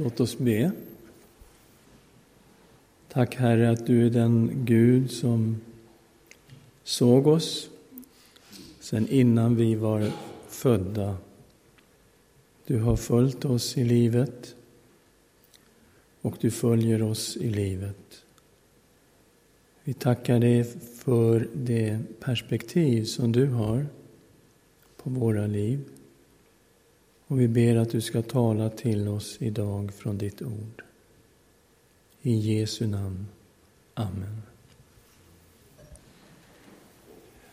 Låt oss be. Tack Herre att du är den Gud som såg oss sen innan vi var födda. Du har följt oss i livet och du följer oss i livet. Vi tackar dig för det perspektiv som du har på våra liv. Och vi ber att du ska tala till oss idag från ditt ord. I Jesu namn. Amen.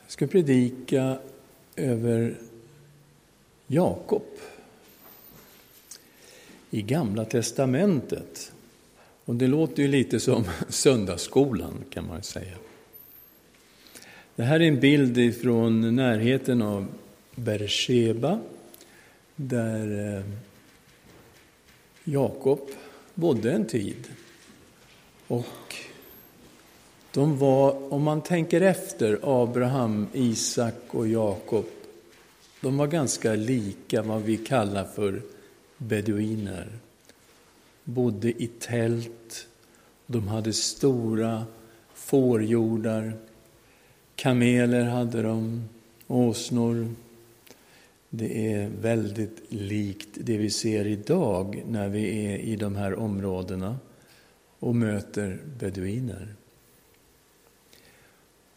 Jag ska predika över Jakob i Gamla testamentet. Och det låter ju lite som söndagsskolan kan man säga. Det här är en bild från närheten av Bersheba där eh, Jakob bodde en tid. Och de var, om man tänker efter, Abraham, Isak och Jakob, de var ganska lika vad vi kallar för beduiner. Bodde i tält, de hade stora fårjordar, kameler hade de, åsnor, det är väldigt likt det vi ser idag när vi är i de här områdena och möter beduiner.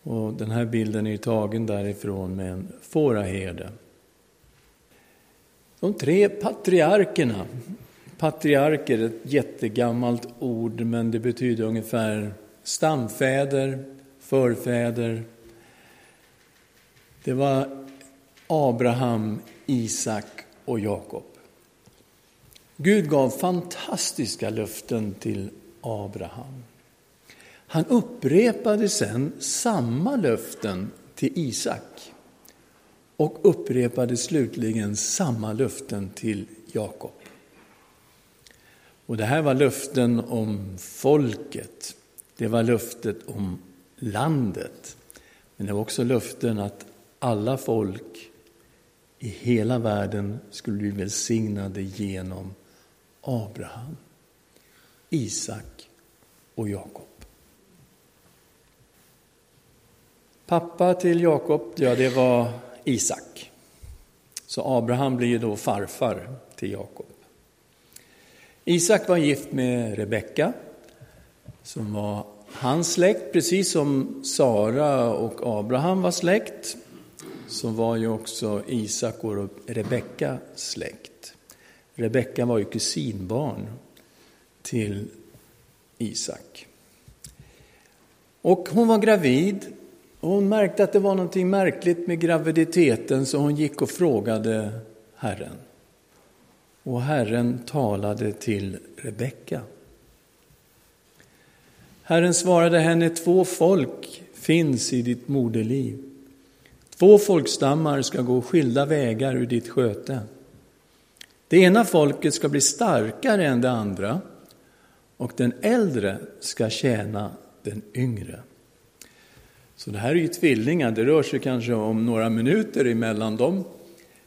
Och den här bilden är tagen därifrån med en fåraherde. De tre patriarkerna, patriarker är ett jättegammalt ord men det betyder ungefär stamfäder, förfäder. Det var Abraham, Isak och Jakob. Gud gav fantastiska löften till Abraham. Han upprepade sen samma löften till Isak och upprepade slutligen samma löften till Jakob. Och det här var löften om folket, det var löftet om landet. Men det var också löften att alla folk i hela världen skulle bli välsignade genom Abraham, Isak och Jakob. Pappa till Jakob, ja det var Isak. Så Abraham blir ju då farfar till Jakob. Isak var gift med Rebecka, som var hans släkt, precis som Sara och Abraham var släkt så var ju också Isak och Rebecka släkt. Rebecka var ju kusinbarn till Isak. Och hon var gravid och hon märkte att det var något märkligt med graviditeten så hon gick och frågade Herren. Och Herren talade till Rebecka. Herren svarade henne, två folk finns i ditt moderliv. Två folkstammar ska gå skilda vägar ur ditt sköte. Det ena folket ska bli starkare än det andra och den äldre ska tjäna den yngre. Så det här är ju tvillingar, det rör sig kanske om några minuter emellan dem.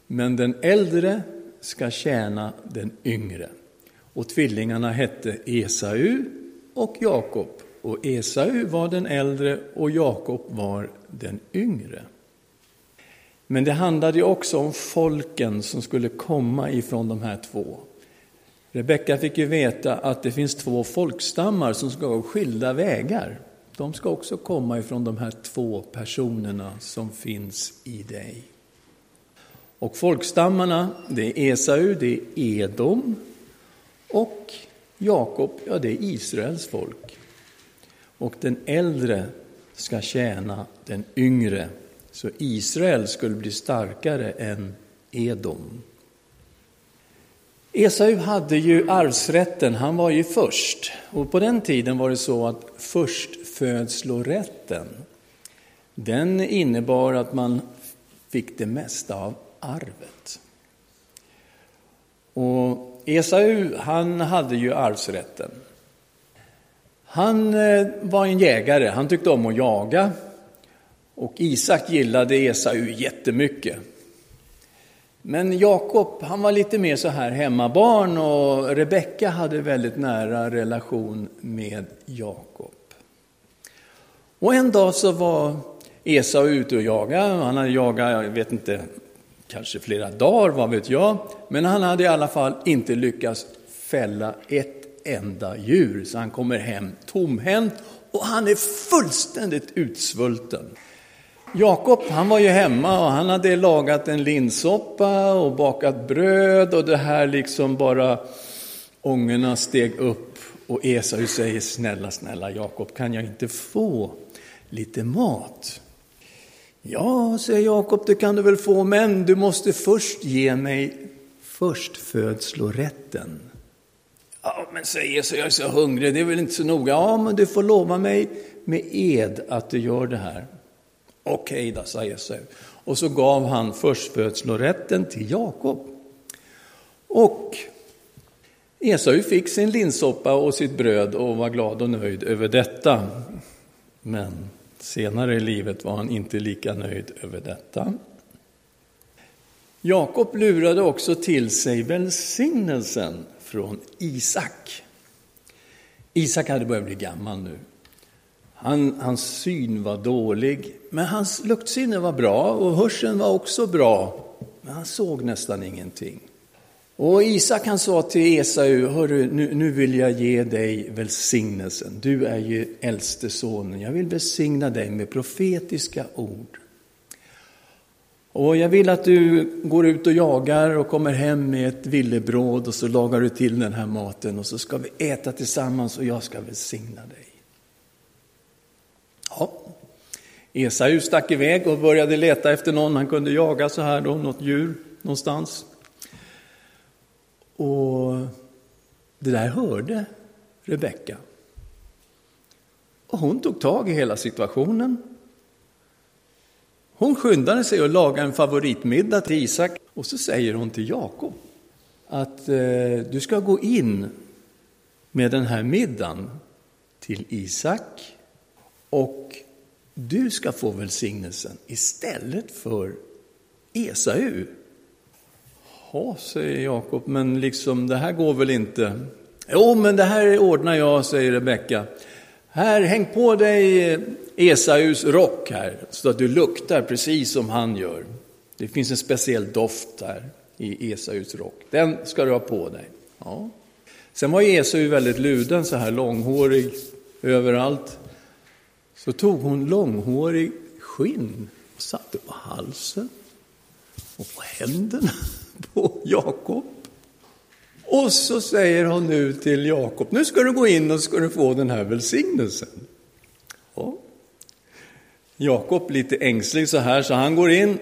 Men den äldre ska tjäna den yngre. Och tvillingarna hette Esau och Jakob. Och Esau var den äldre och Jakob var den yngre. Men det handlade ju också om folken som skulle komma ifrån de här två. Rebecka fick ju veta att det finns två folkstammar som ska gå skilda vägar. De ska också komma ifrån de här två personerna som finns i dig. Och folkstammarna, det är Esau, det är Edom och Jakob, ja det är Israels folk. Och den äldre ska tjäna den yngre så Israel skulle bli starkare än Edom. Esau hade ju arvsrätten, han var ju först. Och på den tiden var det så att förstfödslorätten, den innebar att man fick det mesta av arvet. Och Esau, han hade ju arvsrätten. Han eh, var en jägare, han tyckte om att jaga. Och Isak gillade Esau jättemycket. Men Jakob, han var lite mer så här hemmabarn och Rebecka hade väldigt nära relation med Jakob. Och en dag så var Esau ute och jagade. Han hade jagat, jag vet inte, kanske flera dagar, vad vet jag. Men han hade i alla fall inte lyckats fälla ett enda djur. Så han kommer hem tomhänt och han är fullständigt utsvulten. Jakob, han var ju hemma och han hade lagat en linssoppa och bakat bröd och det här liksom bara ångorna steg upp och Esau säger snälla, snälla Jakob, kan jag inte få lite mat? Ja, säger Jakob, det kan du väl få, men du måste först ge mig förstfödslorätten. Ja, men säger Esau, jag är så hungrig, det är väl inte så noga. Ja, men du får lova mig med ed att du gör det här. Okej då, sa Esau. Och så gav han förstfödslorätten till Jakob. Och Esau fick sin linssoppa och sitt bröd och var glad och nöjd över detta. Men senare i livet var han inte lika nöjd över detta. Jakob lurade också till sig välsignelsen från Isak. Isak hade börjat bli gammal nu. Han, hans syn var dålig, men hans luktsinne var bra och hörseln var också bra. Men han såg nästan ingenting. Och Isak han sa till Esau, hörru, nu, nu vill jag ge dig välsignelsen. Du är ju äldste sonen. Jag vill välsigna dig med profetiska ord. Och jag vill att du går ut och jagar och kommer hem med ett villebråd och så lagar du till den här maten och så ska vi äta tillsammans och jag ska välsigna dig. Ja. Esau stack iväg och började leta efter någon han kunde jaga så här då, något djur någonstans. Och det där hörde Rebecka. Och hon tog tag i hela situationen. Hon skyndade sig att laga en favoritmiddag till Isak och så säger hon till Jakob att eh, du ska gå in med den här middagen till Isak och du ska få välsignelsen istället för Esau. Ja, säger Jakob, men liksom det här går väl inte? Jo, men det här ordnar jag, säger Rebecka. Här, häng på dig Esaus rock här, så att du luktar precis som han gör. Det finns en speciell doft här i Esaus rock. Den ska du ha på dig. Ja. Sen var Esau väldigt luden, så här långhårig överallt. Så tog hon långhårig skinn och satte på halsen och på händerna på Jakob. Och så säger hon nu till Jakob, nu ska du gå in och ska du få den här välsignelsen. Ja. Jakob lite ängslig så här, så han går in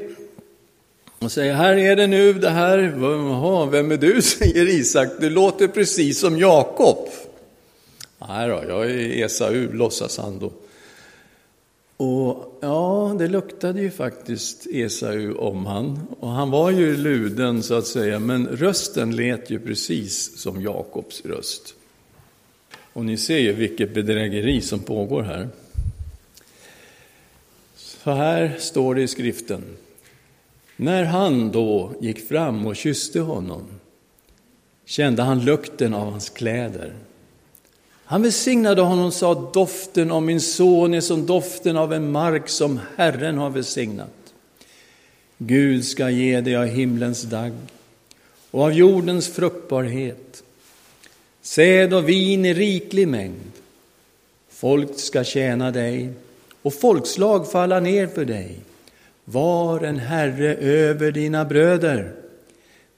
och säger, här är det nu det här. Jaha, vem är du? säger Isak, du låter precis som Jakob. Nej då, jag är Esau, låtsas han då. Och ja, det luktade ju faktiskt Esau om han. Och han var ju luden så att säga, men rösten lät ju precis som Jakobs röst. Och ni ser ju vilket bedrägeri som pågår här. Så här står det i skriften. När han då gick fram och kysste honom kände han lukten av hans kläder. Han välsignade honom och sa, doften av min son är som doften av en mark som Herren har välsignat. Gud ska ge dig av himlens dagg och av jordens fruktbarhet, säd och vin i riklig mängd. Folk ska tjäna dig och folkslag falla ner för dig. Var en herre över dina bröder.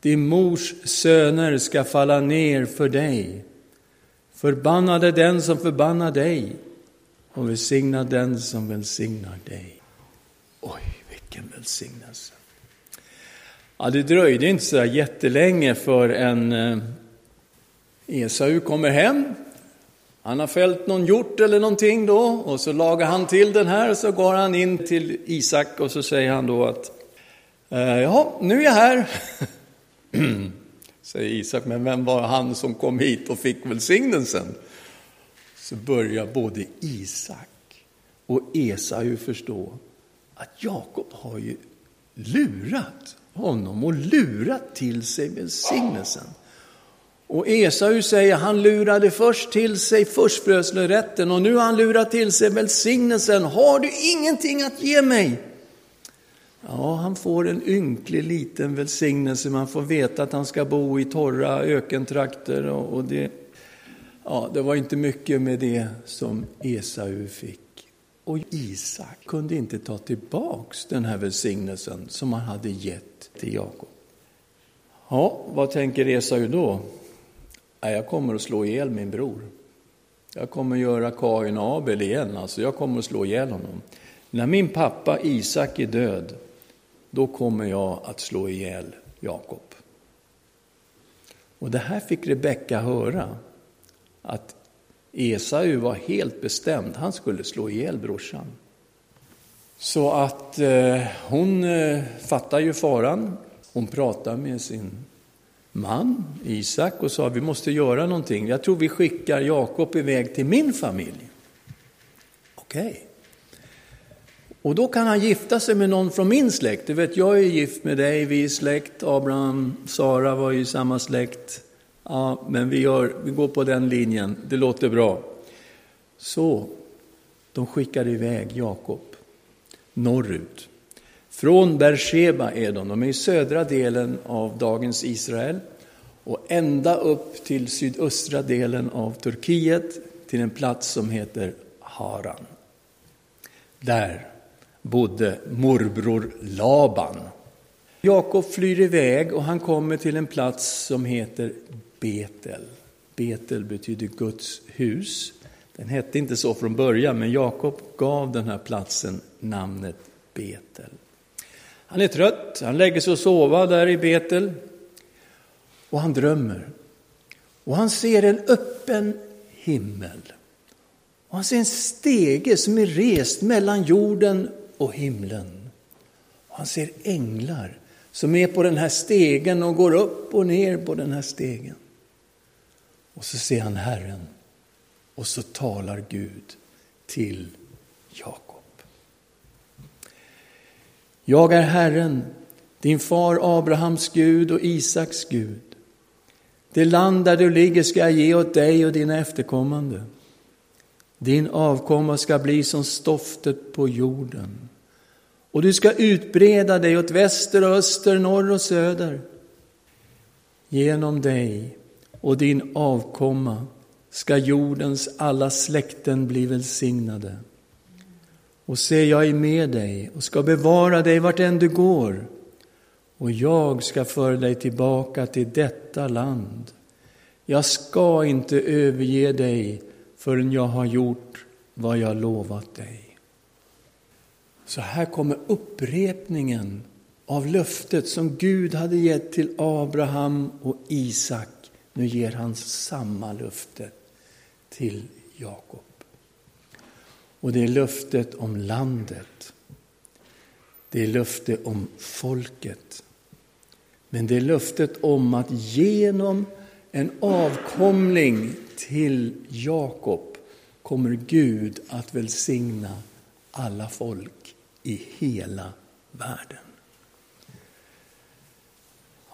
Din mors söner ska falla ner för dig. Förbannade den som förbannar dig och välsigna den som välsignar dig. Oj, vilken välsignelse. Ja, det dröjde inte så jättelänge för en eh, Esau kommer hem. Han har fällt någon hjort eller någonting då och så lagar han till den här och så går han in till Isak och så säger han då att eh, ja, nu är jag här. säger Isak, men vem var han som kom hit och fick välsignelsen? Så börjar både Isak och Esau förstå att Jakob har ju lurat honom och lurat till sig välsignelsen. Och Esau säger, han lurade först till sig förstfödslorätten och nu har han lurat till sig välsignelsen. Har du ingenting att ge mig? Ja, han får en ynklig liten välsignelse. Man får veta att han ska bo i torra ökentrakter och, och det, ja, det var inte mycket med det som Esau fick. Och Isak kunde inte ta tillbaks den här välsignelsen som han hade gett till Jakob. Ja, vad tänker Esau då? jag kommer att slå ihjäl min bror. Jag kommer att göra Kain och Abel igen, alltså jag kommer att slå ihjäl honom. När min pappa Isak är död, då kommer jag att slå ihjäl Jakob. Och det här fick Rebecka höra, att Esau var helt bestämd, han skulle slå ihjäl brorsan. Så att eh, hon eh, fattar ju faran, hon pratar med sin man, Isak, och sa vi måste göra någonting. Jag tror vi skickar Jakob iväg till min familj. Okej. Okay. Och då kan han gifta sig med någon från min släkt. Du vet, jag är gift med dig, vi är släkt. Abraham, Sara var ju samma släkt. Ja, men vi, gör, vi går på den linjen, det låter bra. Så de skickade iväg Jakob norrut. Från Beersheba är de, de är i södra delen av dagens Israel och ända upp till sydöstra delen av Turkiet till en plats som heter Haran. Där bodde morbror Laban. Jakob flyr iväg och han kommer till en plats som heter Betel. Betel betyder Guds hus. Den hette inte så från början, men Jakob gav den här platsen namnet Betel. Han är trött, han lägger sig och sova där i Betel och han drömmer. Och han ser en öppen himmel. Och han ser en stege som är rest mellan jorden och himlen. Och han ser änglar som är på den här stegen och går upp och ner på den här stegen. Och så ser han Herren och så talar Gud till Jakob. Jag är Herren, din far Abrahams Gud och Isaks Gud. Det land där du ligger ska jag ge åt dig och dina efterkommande. Din avkomma ska bli som stoftet på jorden. Och du ska utbreda dig åt väster och öster, norr och söder. Genom dig och din avkomma ska jordens alla släkten bli välsignade. Och se, jag är med dig och ska bevara dig vart än du går. Och jag ska föra dig tillbaka till detta land. Jag ska inte överge dig förrän jag har gjort vad jag lovat dig. Så här kommer upprepningen av löftet som Gud hade gett till Abraham och Isak. Nu ger han samma löfte till Jakob. Och det är löftet om landet. Det är löftet om folket. Men det är löftet om att genom en avkomling till Jakob kommer Gud att välsigna alla folk i hela världen.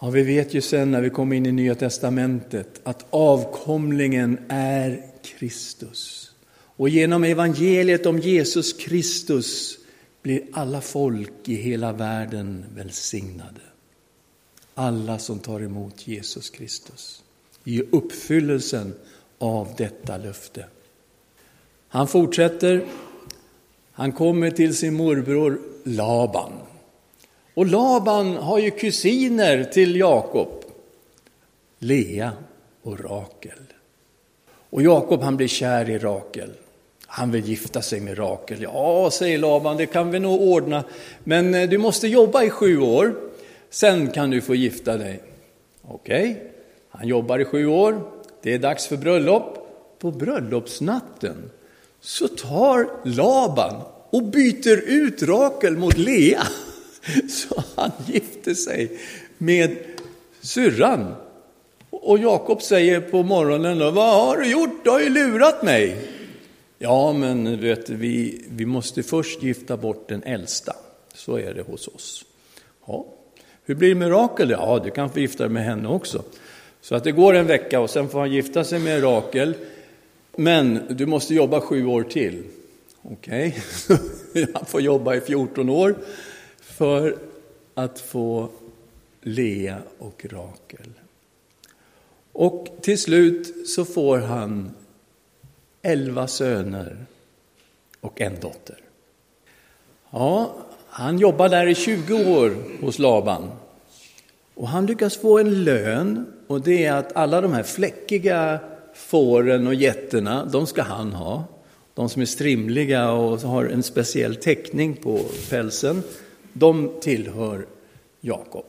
Ja, vi vet ju sen när vi kommer in i Nya Testamentet att avkomlingen är Kristus. Och genom evangeliet om Jesus Kristus blir alla folk i hela världen välsignade. Alla som tar emot Jesus Kristus. I uppfyllelsen av detta löfte. Han fortsätter. Han kommer till sin morbror Laban. Och Laban har ju kusiner till Jakob. Lea och Rakel. Och Jakob han blir kär i Rakel. Han vill gifta sig med Rakel. Ja, säger Laban, det kan vi nog ordna. Men eh, du måste jobba i sju år, sen kan du få gifta dig. Okej, okay. han jobbar i sju år. Det är dags för bröllop. På bröllopsnatten så tar Laban och byter ut Rakel mot Lea. Så han gifter sig med syrran. Och Jakob säger på morgonen, vad har du gjort? Du har ju lurat mig. Ja, men vet, vi, vi måste först gifta bort den äldsta. Så är det hos oss. Ja. Hur blir det med Rakel? Ja, du kan få gifta dig med henne också. Så att det går en vecka och sen får han gifta sig med Rakel. Men du måste jobba sju år till. Okej, okay. han får jobba i 14 år för att få Lea och Rakel. Och till slut så får han elva söner och en dotter. Ja, han jobbar där i 20 år hos Laban. Och han lyckas få en lön och det är att alla de här fläckiga fåren och getterna, de ska han ha. De som är strimliga och har en speciell teckning på pälsen, de tillhör Jakob.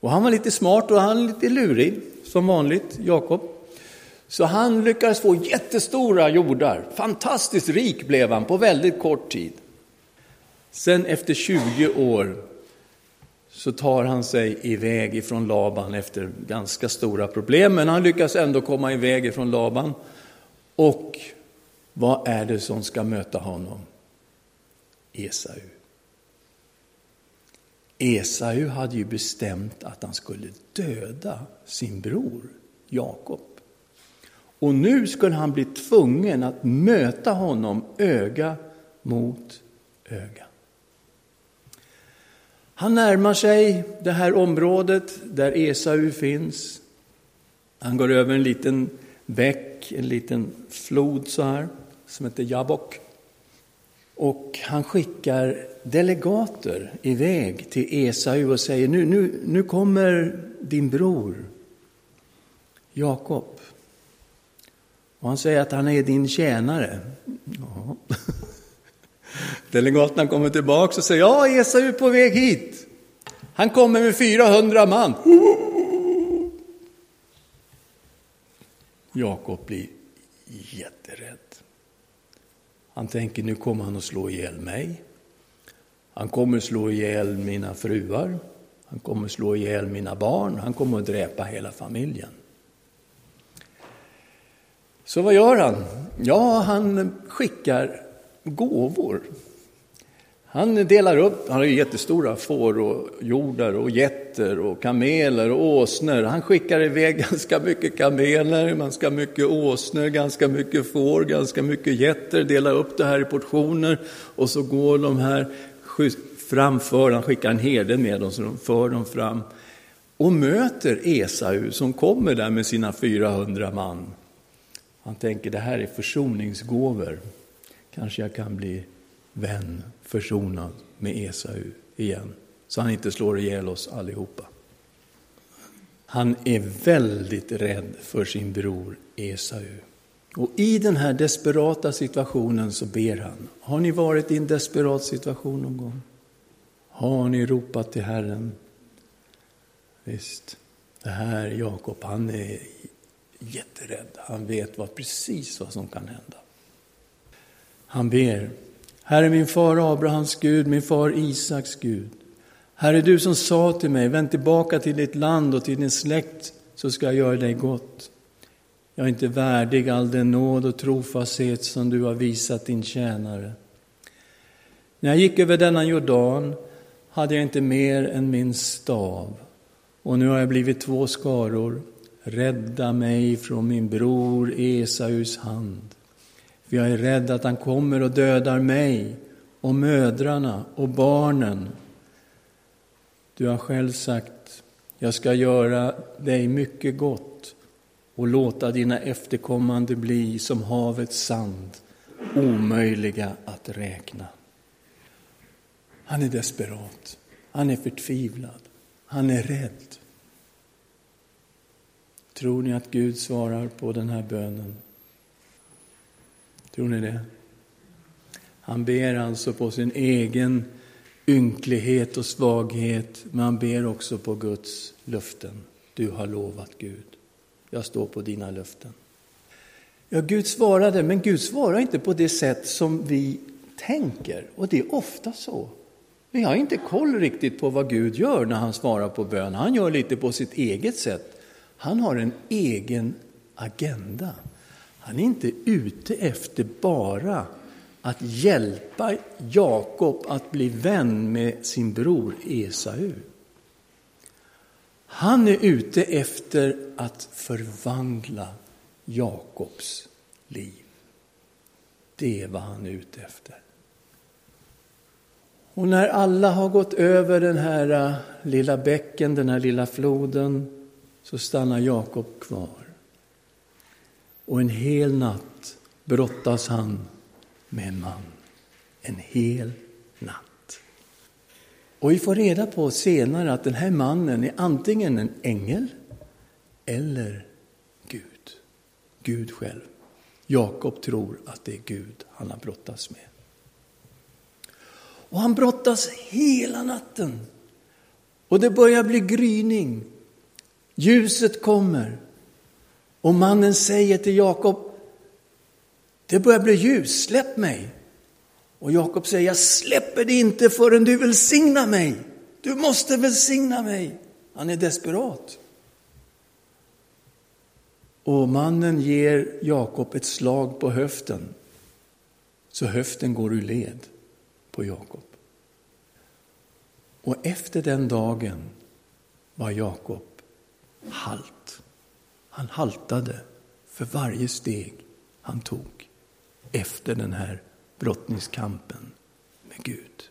Och han var lite smart och han lite lurig, som vanligt, Jakob. Så han lyckades få jättestora jordar. Fantastiskt rik blev han på väldigt kort tid. Sen efter 20 år så tar han sig iväg ifrån Laban efter ganska stora problem, men han lyckas ändå komma iväg ifrån Laban. Och vad är det som ska möta honom? Esau. Esau hade ju bestämt att han skulle döda sin bror Jakob. Och nu skulle han bli tvungen att möta honom öga mot öga. Han närmar sig det här området där Esau finns. Han går över en liten bäck, en liten flod så här, som heter Jabok. Och han skickar delegater iväg till Esau och säger nu, nu, nu kommer din bror Jakob. Och han säger att han är din tjänare. Ja. Delegaterna kommer tillbaka och säger, ja, Esau är på väg hit. Han kommer med 400 man. Jakob blir jätterädd. Han tänker, nu kommer han att slå ihjäl mig. Han kommer att slå ihjäl mina fruar. Han kommer att slå ihjäl mina barn. Han kommer att dräpa hela familjen. Så vad gör han? Ja, han skickar gåvor. Han delar upp, han har ju jättestora får och jordar och getter och kameler och åsnor. Han skickar iväg ganska mycket kameler, ganska mycket åsnor, ganska mycket får, ganska mycket getter, delar upp det här i portioner och så går de här framför, han skickar en herde med dem så de för dem fram och möter Esau som kommer där med sina 400 man. Han tänker det här är försoningsgåvor. Kanske jag kan bli vän, försonad med Esau igen. Så han inte slår ihjäl oss allihopa. Han är väldigt rädd för sin bror Esau. Och i den här desperata situationen så ber han. Har ni varit i en desperat situation någon gång? Har ni ropat till Herren? Visst, det här Jakob, han är jätterädd. Han vet vad, precis vad som kan hända. Han ber, Herre min far Abrahams Gud, min far Isaks Gud. Herre, du som sa till mig, vänd tillbaka till ditt land och till din släkt, så ska jag göra dig gott. Jag är inte värdig all den nåd och trofasthet som du har visat din tjänare. När jag gick över denna Jordan hade jag inte mer än min stav, och nu har jag blivit två skaror. Rädda mig från min bror Esaus hand. För jag är rädd att han kommer och dödar mig och mödrarna och barnen. Du har själv sagt, jag ska göra dig mycket gott och låta dina efterkommande bli som havets sand, omöjliga att räkna. Han är desperat, han är förtvivlad, han är rädd. Tror ni att Gud svarar på den här bönen? Tror ni det? Han ber alltså på sin egen ynklighet och svaghet, men han ber också på Guds löften. Du har lovat Gud. Jag står på dina löften. Ja, Gud svarade, men Gud svarar inte på det sätt som vi tänker. Och det är ofta så. Vi har inte koll riktigt på vad Gud gör när han svarar på bön. Han gör lite på sitt eget sätt. Han har en egen agenda. Han är inte ute efter bara att hjälpa Jakob att bli vän med sin bror Esau. Han är ute efter att förvandla Jakobs liv. Det är vad han är ute efter. Och när alla har gått över den här äh, lilla bäcken, den här lilla floden, så stannar Jakob kvar. Och en hel natt brottas han med en man. En hel natt. Och vi får reda på senare att den här mannen är antingen en ängel eller Gud. Gud själv. Jakob tror att det är Gud han har brottats med. Och han brottas hela natten. Och det börjar bli gryning. Ljuset kommer. Och mannen säger till Jakob, det börjar bli ljus, släpp mig. Och Jakob säger, jag släpper dig inte förrän du välsignar mig. Du måste välsigna mig. Han är desperat. Och mannen ger Jakob ett slag på höften, så höften går ur led på Jakob. Och efter den dagen var Jakob halt. Han haltade för varje steg han tog efter den här brottningskampen med Gud.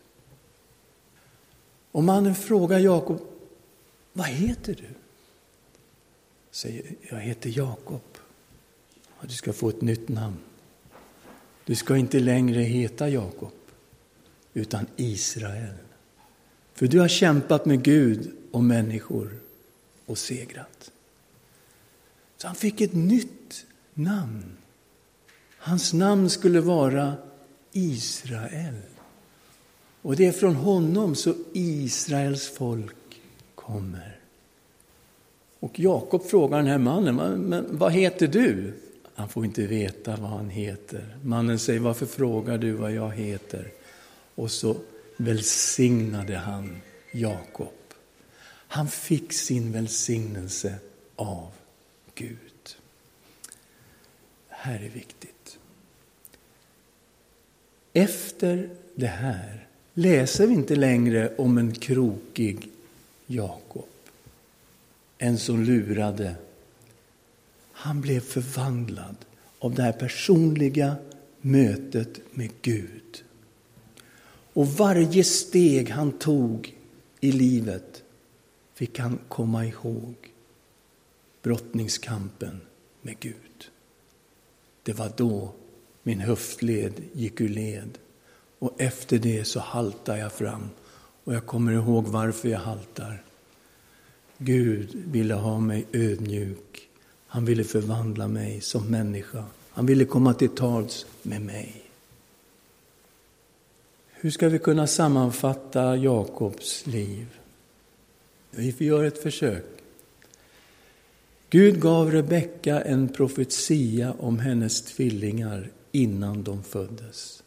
Och mannen frågar Jakob, vad heter du? Säger, jag heter Jakob. Du ska få ett nytt namn. Du ska inte längre heta Jakob, utan Israel. För du har kämpat med Gud och människor och segrat. Så han fick ett nytt namn. Hans namn skulle vara Israel. Och det är från honom så Israels folk kommer. Och Jakob frågar den här mannen, men vad heter du? Han får inte veta vad han heter. Mannen säger, varför frågar du vad jag heter? Och så välsignade han Jakob. Han fick sin välsignelse av Gud. Det här är viktigt. Efter det här läser vi inte längre om en krokig Jakob. En som lurade. Han blev förvandlad av det här personliga mötet med Gud. Och varje steg han tog i livet fick han komma ihåg brottningskampen med Gud. Det var då min höftled gick ur led och efter det så haltar jag fram och jag kommer ihåg varför jag haltar. Gud ville ha mig ödmjuk. Han ville förvandla mig som människa. Han ville komma till tals med mig. Hur ska vi kunna sammanfatta Jakobs liv? Vi får göra ett försök. Gud gav Rebecka en profetia om hennes tvillingar innan de föddes.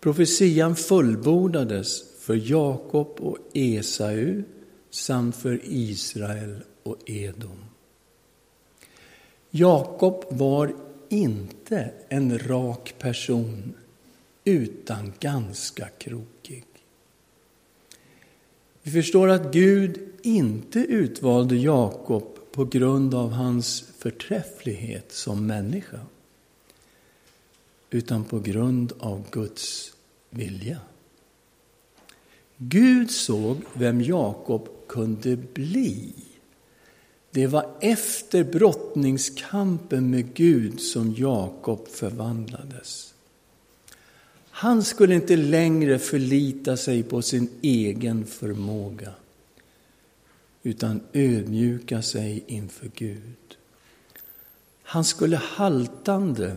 Profetian fullbordades för Jakob och Esau samt för Israel och Edom. Jakob var inte en rak person utan ganska krokig. Vi förstår att Gud inte utvalde Jakob på grund av hans förträfflighet som människa utan på grund av Guds vilja. Gud såg vem Jakob kunde bli. Det var efter brottningskampen med Gud som Jakob förvandlades. Han skulle inte längre förlita sig på sin egen förmåga utan ödmjuka sig inför Gud. Han skulle haltande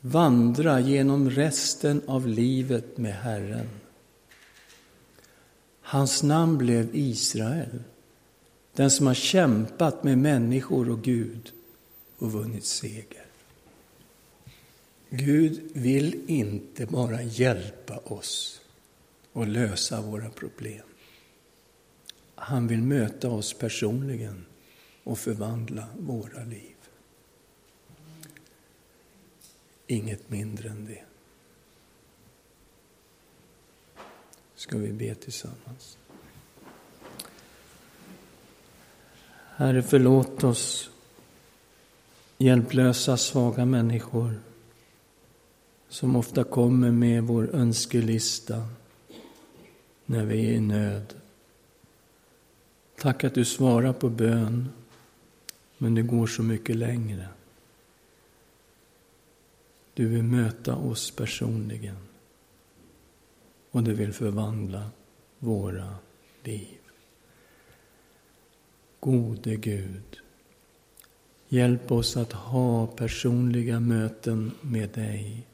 vandra genom resten av livet med Herren. Hans namn blev Israel, den som har kämpat med människor och Gud och vunnit seger. Gud vill inte bara hjälpa oss och lösa våra problem. Han vill möta oss personligen och förvandla våra liv. Inget mindre än det. Ska vi be tillsammans? Herre, förlåt oss hjälplösa, svaga människor som ofta kommer med vår önskelista när vi är i nöd. Tack att du svarar på bön, men det går så mycket längre. Du vill möta oss personligen och du vill förvandla våra liv. Gode Gud, hjälp oss att ha personliga möten med dig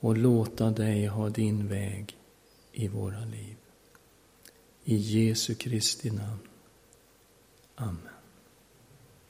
och låta dig ha din väg i våra liv. I Jesu Kristi namn. Amen.